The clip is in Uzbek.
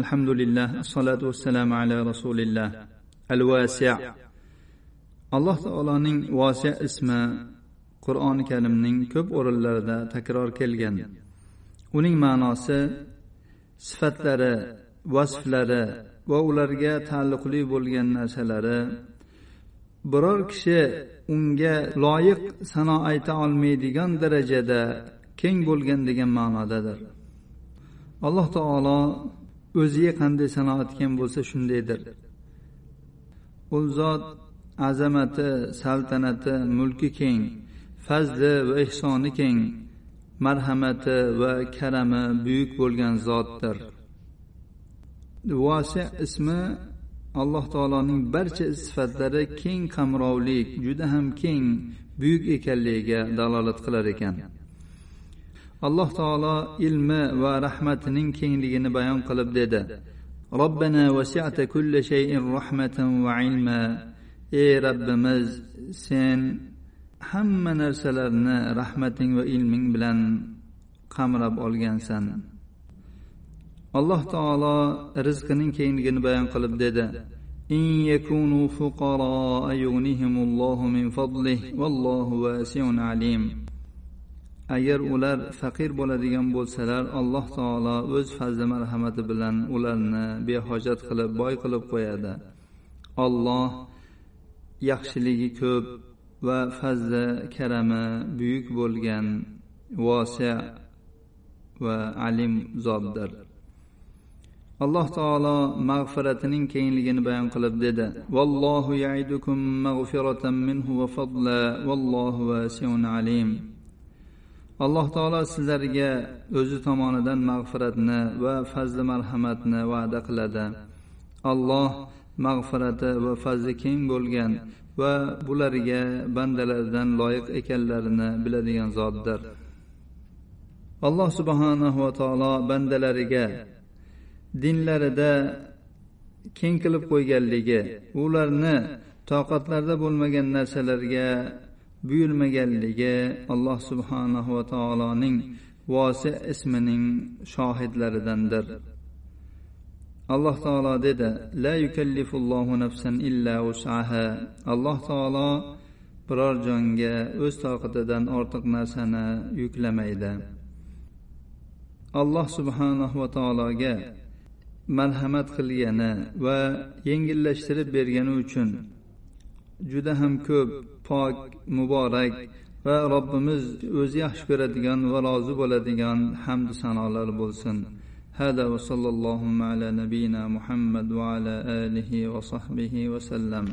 الحمد لله الصلاة والسلام على رسول الله الواسع alloh taoloning vosiy ismi qur'oni karimning ko'p o'rinlarida takror kelgan uning ma'nosi sifatlari vasflari va ularga taalluqli bo'lgan narsalari biror kishi unga loyiq sano ayta olmaydigan darajada keng bo'lgan degan ma'nodadir alloh taolo o'ziga qanday sanoatgan bo'lsa shundaydir. U zot azamati saltanati mulki keng fazli va ehsoni keng marhamati va karami buyuk bo'lgan zotdir. Vosi ismi alloh taoloning barcha sifatlari keng qamrovlik juda ham keng buyuk ekanligiga dalolat qilar ekan. alloh taolo ilmi va rahmatining kengligini bayon qilib dedi robbana vasiata kulli shayin rahmatan va ilma ey robbimiz sen hamma narsalarni rahmating va ilming bilan qamrab olgansan alloh taolo rizqining kengligini bayon qilib dedi إن يكونوا فقراء يغنيهم الله من فضله والله واسع عليم agar ular faqir bo'ladigan bo'lsalar alloh taolo o'z fazli marhamati bilan ularni behojat qilib boy qilib qo'yadi. Olloh yaxshiligi ko'p va fazli karami buyuk bo'lgan vosi va alim zotdir. Alloh taolo mag'firatining kengligini bayon qilib dedi. Vallohu yaidukum mag'firatan minhu va fadla vallohu vasiun alim. Alloh taolo sizlarga o'zi tomonidan mag'firatni va fazli marhamatni va'da qiladi. Alloh mag'firati va fazli keng bo'lgan va bularga bandalaridan loyiq ekanlarini biladigan zotdir. Alloh subhanahu va taolo bandalariga dinlarida keng qilib qo'yganligi ularni toqatlarida bo'lmagan narsalarga buyurmaganligi alloh subhanahu va taoloning vosi ismining shohidlaridandir. Alloh taolo dedi la yukallifullohu nafsan illa usaha alloh taolo biror jonga o'z toqatidan ortiq narsani yuklamaydi. Alloh subhanahu va taologa marhamat qilgani va yengillashtirib bergani uchun juda ham ko'p pok muborak va robbimiz o'zi yaxshi ko'radigan va rozi bo'ladigan hamdu sanolar bo'lsin هذا وصلى اللهم على نبينا محمد وعلى اله وصحبه وسلم